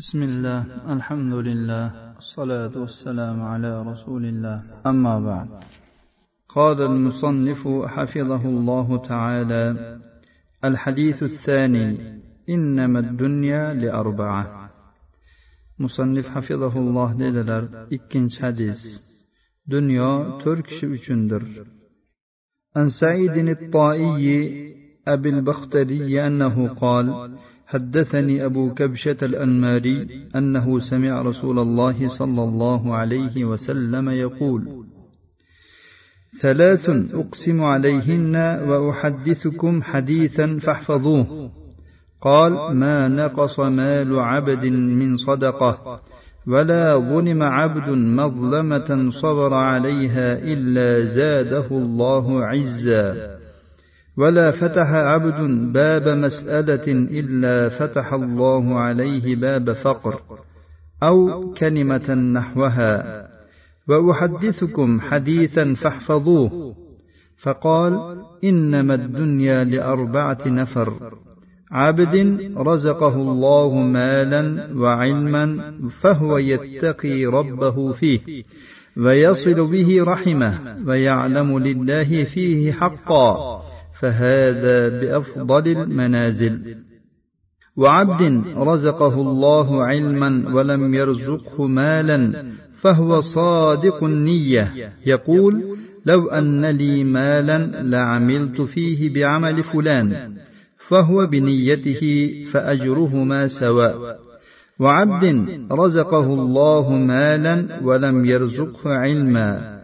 بسم الله الحمد لله الصلاة والسلام على رسول الله أما بعد. قال المصنف حفظه الله تعالى الحديث الثاني إنما الدنيا لأربعة. مصنف حفظه الله ikkinchi hadis. Dunyo to'rt kishi uchundir. عن سعيد الطائي أبي البختري أنه قال حدثني أبو كبشة الأنماري أنه سمع رسول الله صلى الله عليه وسلم يقول ثلاث أقسم عليهن وأحدثكم حديثا فاحفظوه. قال ما نقص مال عبد من صدقة ولا ظلم عبد مظلمة صبر عليها إلا زاده الله عزا. ولا فتح عبد باب مسألة إلا فتح الله عليه باب فقر أو كلمة نحوها. وأحدثكم حديثا فاحفظوه. فقال إنما الدنيا لأربعة نفر. عبد رزقه الله مالا وعلما فهو يتقي ربه فيه ويصل به رحمه ويعلم لله فيه حقا. فهذا بأفضل المنازل. وعبد رزقه الله علما ولم يرزقه مالا فهو صادق النية. يقول لو أن لي مالا لعملت فيه بعمل فلان فهو بنيته فأجرهما سواء. وعبد رزقه الله مالا ولم يرزقه علما.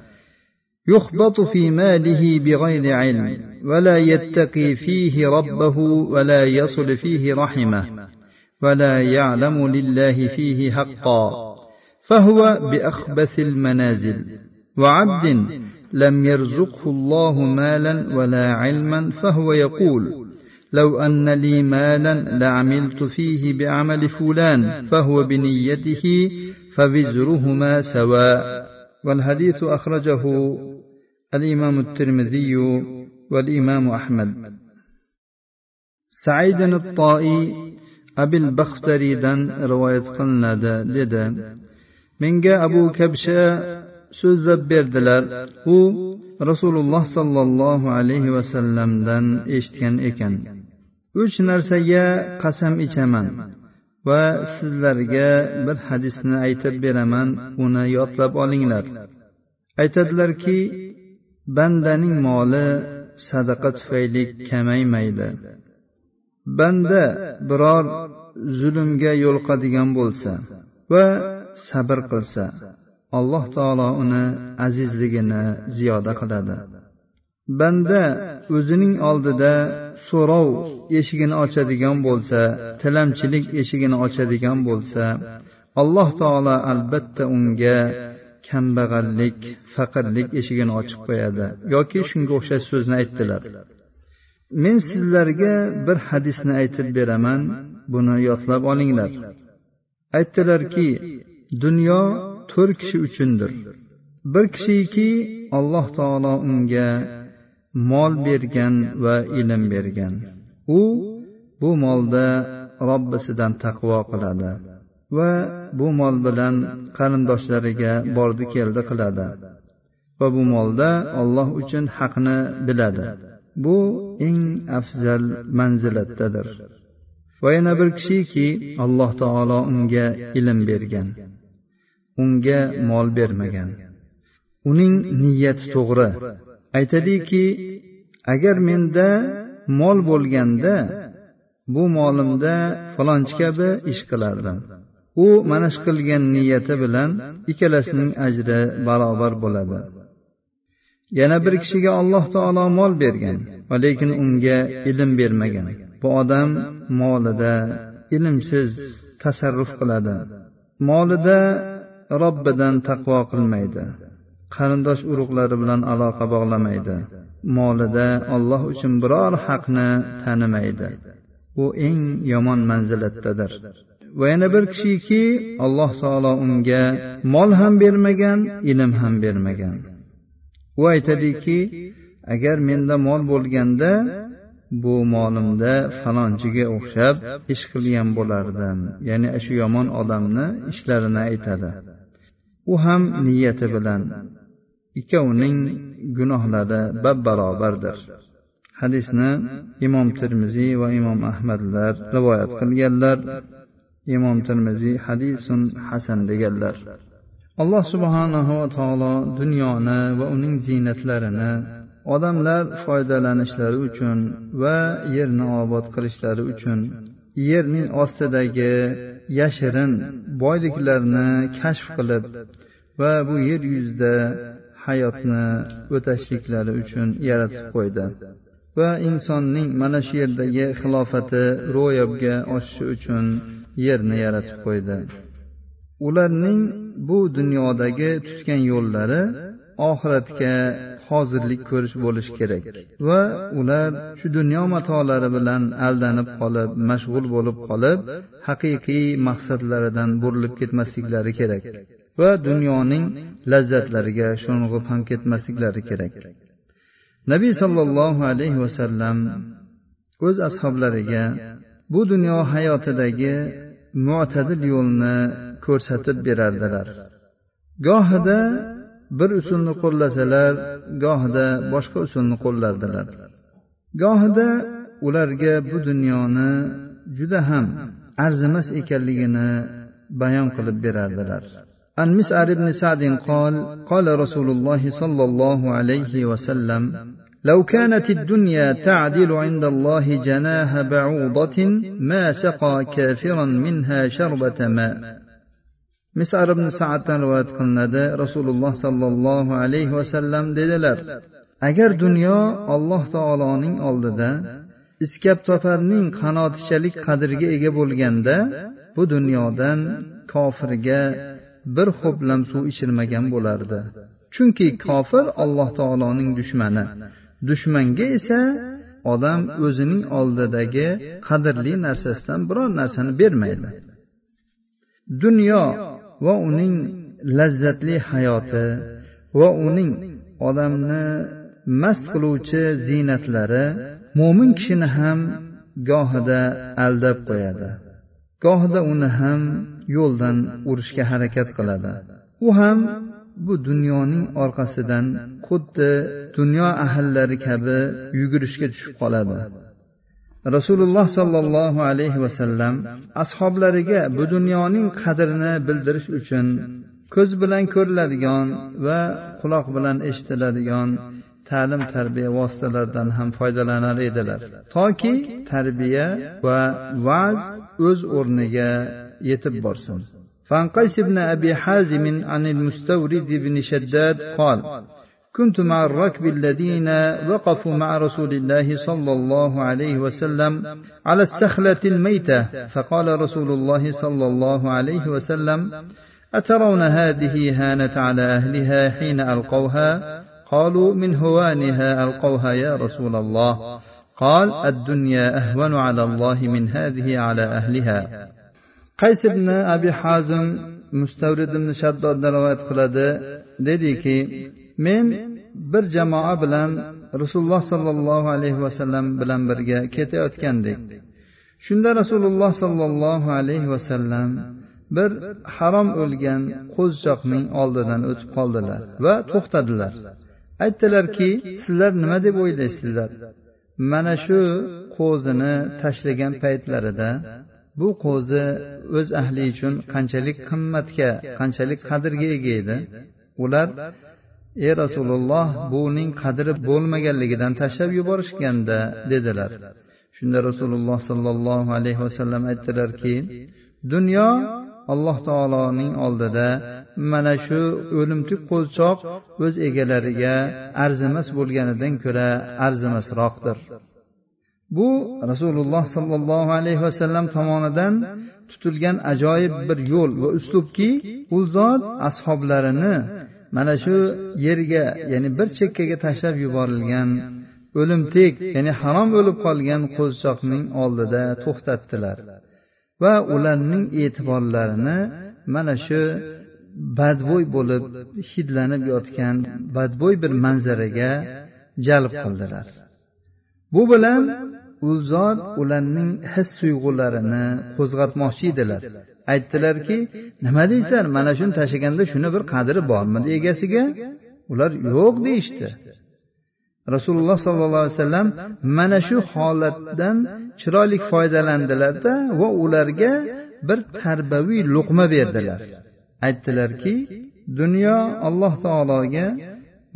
يخبط في ماله بغير علم ولا يتقي فيه ربه ولا يصل فيه رحمه ولا يعلم لله فيه حقا. فهو بأخبث المنازل. وعبد لم يرزقه الله مالا ولا علما فهو يقول لو أن لي مالا لعملت فيه بعمل فلان فهو بنيته فوزرهما سواء. والحديث اخرجه الامام الترمذي والإمام أحمد سعيد الطائي أبي البختري دن رواية قلنا لدى menga abu kabsha so'zlab berdilar u rasululloh sollallohu alayhi vasallamdan eshitgan ekan uch narsaga qasam ichaman va sizlarga bir hadisni aytib beraman uni yodlab olinglar. Aytadilarki bandaning moli sadaqa tufayli kamaymaydi. Banda biror zulmga yo'liqadigan bo'lsa va sabr qilsa alloh taolo uni azizligini ziyoda qiladi. Banda o'zining oldida so'rov eshigini ochadigan bo'lsa tilamchilik eshigini ochadigan bo'lsa alloh taolo albatta unga kambag'allik faqirlik eshigini ochib qo'yadi yoki shunga o'xshash so'zni aytdilar. Men sizlarga bir hadisni aytib beraman buni yodlab olinglar. Aytdilarki dunyo to'rt kishi uchundir. Bir kishiki alloh taolo unga mol bergan va ilm bergan. U bu molda robbisidan taqvo qiladi va bu mol bilan qarindoshlariga bordi keldi qiladi va bu molda olloh uchun haqni biladi. Bu eng afzal manzilatdadir. Va yana bir kishiki alloh taolo unga ilm bergan unga mol bermagan. Uning niyati to'g'ri aytadiki agar menda mol bo'lganda bu molimda falonchi kabi ish qilardim. U mana shu qilgan niyati bilan ikkalasining ajri barobar bo'ladi. Yana bir kishiga alloh taolo mol bergan va lekin unga ilm bermagan. Bu odam molida ilmsiz tasarruf qiladi. Molida robbidan taqvo qilmaydi. Qarindosh urug'lari bilan aloqa bog'lamaydi. Molida olloh uchun biror haqni tanimaydi. U eng yomon manzilatdadir. Va yana bir kishiki alloh taolo unga mol ham bermagan ilm ham bermagan. U aytadiki agar menda mol bo'lganda bu molimda falonchiga o'xshab ish qilgan bo'lardim. Ya'ni shu yomon odamni ishlarini aytadi. U ham niyati bilan ikkovining gunohlari bab barobardir hadisni imom termiziy va imom ahmadlar rivoyat qilganlar imom termiziy hadisun hasan deganlar. Alloh subhanahu va taolo dunyoni va uning ziynatlarini odamlar foydalanishlari uchun va yerni obod qilishlari uchun yerning ostidagi yashirin boyliklarni kashf qilib va bu yer yuzida hayotni o'tashliklari uchun yaratib qo'ydi. Va insonning mana shu yerdagi xilofati ro'yobga oshishi uchun yerni yaratib qo'ydi. Ularning bu dunyodagi tutgan yo'llari oxiratga hozirlik ko'rish bo'lishi kerak. Va ular shu dunyo matolari bilan aldanib qolib mashg'ul bo'lib qolib haqiqiy maqsadlaridan burilib ketmasliklari kerak. Va dunyoning lazzatlariga sho'ng'ib ham ketmasliklari kerak. Nabiy sollallohu alayhi vasallam o'z ashoblariga bu dunyo hayotidagi mo'tadil yo'lni ko'rsatib berardilar. Gohida bir usulni qo'llasalar gohida boshqa usulni qo'llardilar. Gohida ularga bu dunyoni juda ham arzimas ekanligini bayon qilib berardilar. عن مسعر بن سعد قال قال رسول الله صلى الله عليه وسلم لو كانت الدنيا تعدل عند الله جناح بعوضة ما سقى كافرا منها شربة ماء misar ibn saaddan rivoyat qilinadi rasululloh sollallohu alayhi vasallam dedilar agar dunyo alloh taoloning oldida iskab toparning qanotichalik qadriga ega bo'lganda bu dunyodan kofirga bir ho'plam suv ichirmagan bo'lardi. Chunki kofir alloh taoloning dushmani. Dushmanga esa odam o'zining oldidagi qadrli narsasidan biror narsani bermaydi. Dunyo va uning lazzatli hayoti va uning odamni mast qiluvchi ziynatlari mo'min kishini ham gohida aldab qo'yadi. Gohida uni ham yo'ldan urishga harakat qiladi. U ham bu dunyoning orqasidan xuddi dunyo ahllari kabi yugurishga tushib qoladi. Rasululloh sollallohu alayhi vasallam ashoblariga bu dunyoning qadrini bildirish uchun ko'z bilan ko'riladigan va quloq bilan eshitiladigan ta'lim tarbiya vositalaridan ham foydalanar edilar toki tarbiya va va'z o'z o'rniga yetib borsin فعن قيس بن أبي حازم عن المستورد بن شداد قال كنت مع الركب الذين وقفوا مع رسول الله صلى الله عليه وسلم على السخلة الميتة فقال رسول الله صلى الله عليه وسلم أترون هذه هانت على أهلها حين ألقوها قالوا من هوانها ألقوها يا رسول الله قال الدنيا أهون على الله من هذه على أهلها قيس بن أبي حازم مستورد بن شداد رواية قلده dediki men bir jamoa bilan rasululloh sollallohu alayhi vasallam bilan birga ketayotgandik shunda rasululloh sollallohu alayhi vasallam bir harom o'lgan qo'zichoqning oldidan o'tib qoldilar va to'xtadilar Aytdilarki sizlar nima deb o'ylaysizlar? Mana shu qo'zini tashlagan paytlarida bu qo'zi o'z ahli uchun qanchalik qimmatga qanchalik qadrga ega edi? Ular ey rasululloh buning qadri bo'lmaganligidan tashlab yuborishganda dedilar. Shunda rasululloh sollallohu alayhi vasallam aytdilarki dunyo alloh taoloning oldida mana shu o'limtik qo'lchoq o'z egalariga arzimas bo'lganidan ko'ra arzimasroqdir. Bu rasululloh sollallohu alayhi vasallam tomonidan tutilgan ajoyib bir yo'l va uslubki u zot ashoblarini mana shu yerga ya'ni bir chekkaga tashlab yuborilgan o'limtik ya'ni harom o'lib qolgan qo'zichoqning oldida to'xtatdilar. Va ularning e'tiborlarini mana shu badbo'y bo'lib hidlanib yotgan badbo'y bir manzaraga jalb qildilar. Bu bilan u zot ularning his tuyg'ularini qo'zg'atmoqchi edilar. Aytdilarki nima deysan mana shuni tashlaganda shuni bir qadri bormidi egasiga ular yo'q deyishdi. Rasululloh sollallohu alayhi vasallam mana shu holatdan chiroyli foydalandilarda va ularga bir tarbaviy luqma berdilar. Aytdilarki dunyo alloh taologa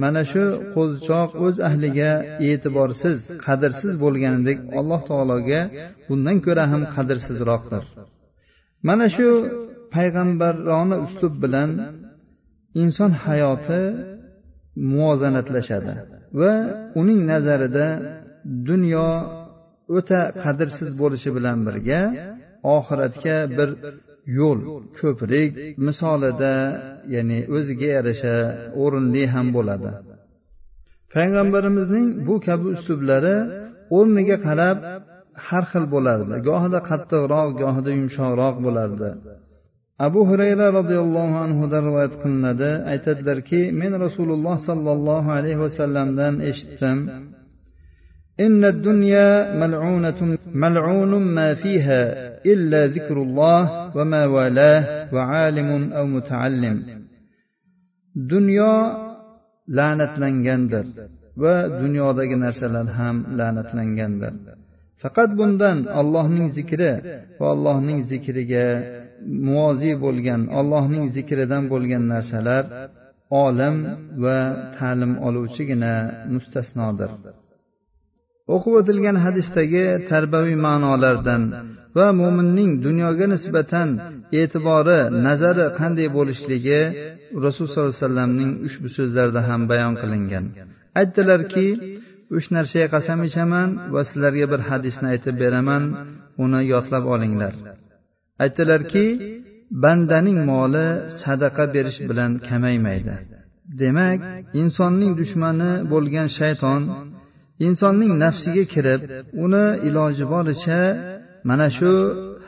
mana shu qo'zichoq o'z ahliga e'tiborsiz qadrsiz bo'lganidek alloh taologa bundan ko'ra ham qadrsizroqdir. Mana shu payg'ambarona uslub bilan inson hayoti muvozanatlashadi va uning nazarida dunyo o'ta qadrsiz bo'lishi bilan birga oxiratga bir yo'l ko'prik misolida ya'ni o'ziga yarasha o'rinli ham bo'ladi. Payg'ambarimizning bu kabi uslublari o'rniga qarab har xil bo'lardi. Gohida qattiqroq gohida yumshoqroq bo'lardi. Abu hurayra roziyallohu anhudan rivoyat qilinadi. Aytadilarki men rasululloh sollallohu alayhi vasallamdan eshitdim. إن الدنيا ملعونة ملعون ما فيها إلا ذكر الله وما والاه وعالم أو متعلم دنيا la'natlangandir va dunyodagi narsalar ham la'natlangandir faqat bundan allohning zikri va allohning zikriga muvozi bo'lgan allohning zikridan bo'lgan narsalar olim va ta'lim oluvchigina mustasnodir o'qib o'tilgan hadisdagi tarbaviy ma'nolardan va mo'minning dunyoga nisbatan e'tibori nazari qanday bo'lishligi rasululloh sollallohu alayhi vasallamning ushbu so'zlarida ham bayon qilingan. Aytdilarki uch narsaga qasam ichaman va sizlarga bir hadisni aytib beraman uni yodlab olinglar. Aytdilarki bandaning moli sadaqa berish bilan kamaymaydi demak insonning dushmani bo'lgan shayton insonning nafsiga kirib uni iloji boricha mana shu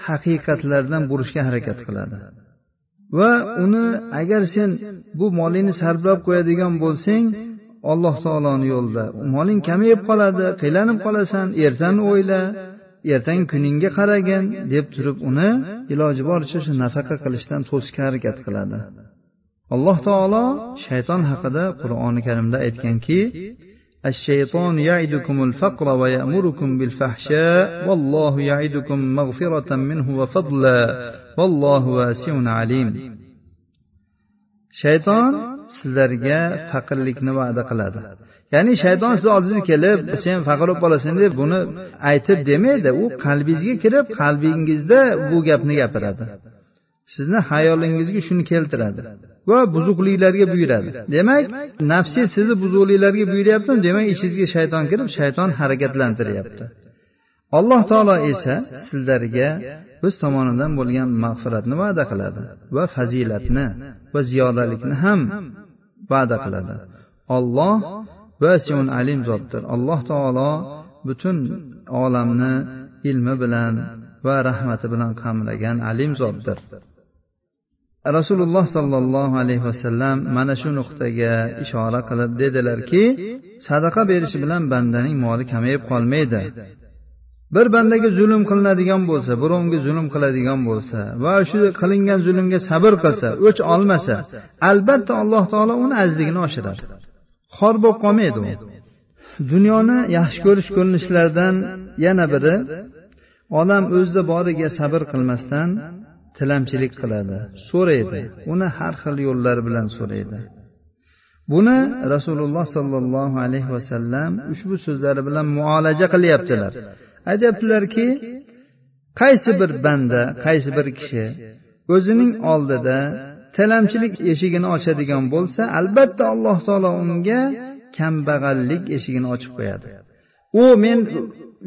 haqiqatlardan burishga harakat qiladi. Va uni agar sen bu molingni sarflab qo'yadigan bo'lsang alloh taoloni yo'lida moling kamayib qoladi qiylanib qolasan ertani o'yla ertangi kuningga qaragin deb turib uni iloji boricha shu nafaqa qilishdan to'sishga harakat qiladi. Alloh taolo shayton haqida qur'oni karimda aytganki الشيطان يعدكم الفقر ويأمركم بالفحشاء والله يعدكم مغفرة منه وفضلا والله واسع عليم shayton sizlarga faqirlikni va'da qiladi ya'ni shayton sizni oldingizga kelib sen faqir bo'lib qolasan deb buni aytib demaydi u qalbingizga kirib qalbingizda bu gapni gapiradi Sizni hayolingizga shuni keltiradi va buzuqliklarga buyuradi. Demak nafsiy sizni buzuqliklarga buyuryaptimi demak ichingizga shayton kirib shayton harakatlantiryapti. Alloh taolo esa sizlarga o'z tomonidan bo'lgan mag'firatni va'da qiladi va fazilatni va ziyodalikni ham va'da qiladi. Olloh vasiun alim zotdir. Alloh taolo butun olamni ilmi bilan va rahmati bilan qamragan alim zotdir. Rasululloh sollallohu alayhi vasallam mana shu nuqtaga ishora qilib dedilarki sadaqa berishi bilan bandaning moli kamayib qolmaydi. Bir bandaga zulm qilinadigan bo'lsa birovga zulm qiladigan bo'lsa va shu qilingan zulmga sabr qilsa o'ch olmasa albatta alloh taolo uni azligini oshiradi. Xor bo'lib qolmaydi u. Dunyoni yaxshi ko'rish ko'rinishlaridan yana biri odam o'zida boriga sabr qilmasdan tilamchilik qiladi. So'raydi. Uni har xil yo'llar bilan so'raydi. Buni rasululloh sollallohu alayhi vasallam ushbu so'zlari bilan muolaja qilyaptilar. Aytyaptilarki qaysi bir banda qaysi bir kishi o'zining oldida tilamchilik eshigini ochadigan bo'lsa albatta alloh taolo unga kambag'allik eshigini ochib qo'yadi. U men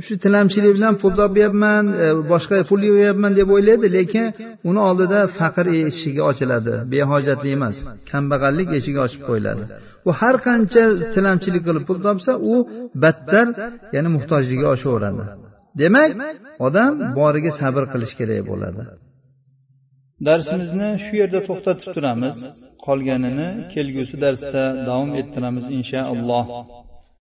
shu tilamchilik bilan pul topyapman e, boshqa pul yig'yapman deb o'ylaydi lekin uni oldida faqr eshigi ochiladi. Behojatli emas kambag'allik eshigi ochib qo'yiladi. U har qancha tilamchilik qilib pul topsa u battar ya'ni muhtojligi oshaveradi. Demak odam boriga sabr qilish kerak bo'ladi. Darsimizni shu yerda to'xtatib turamiz. Qolganini kelgusi darsda davom ettiramiz inshaalloh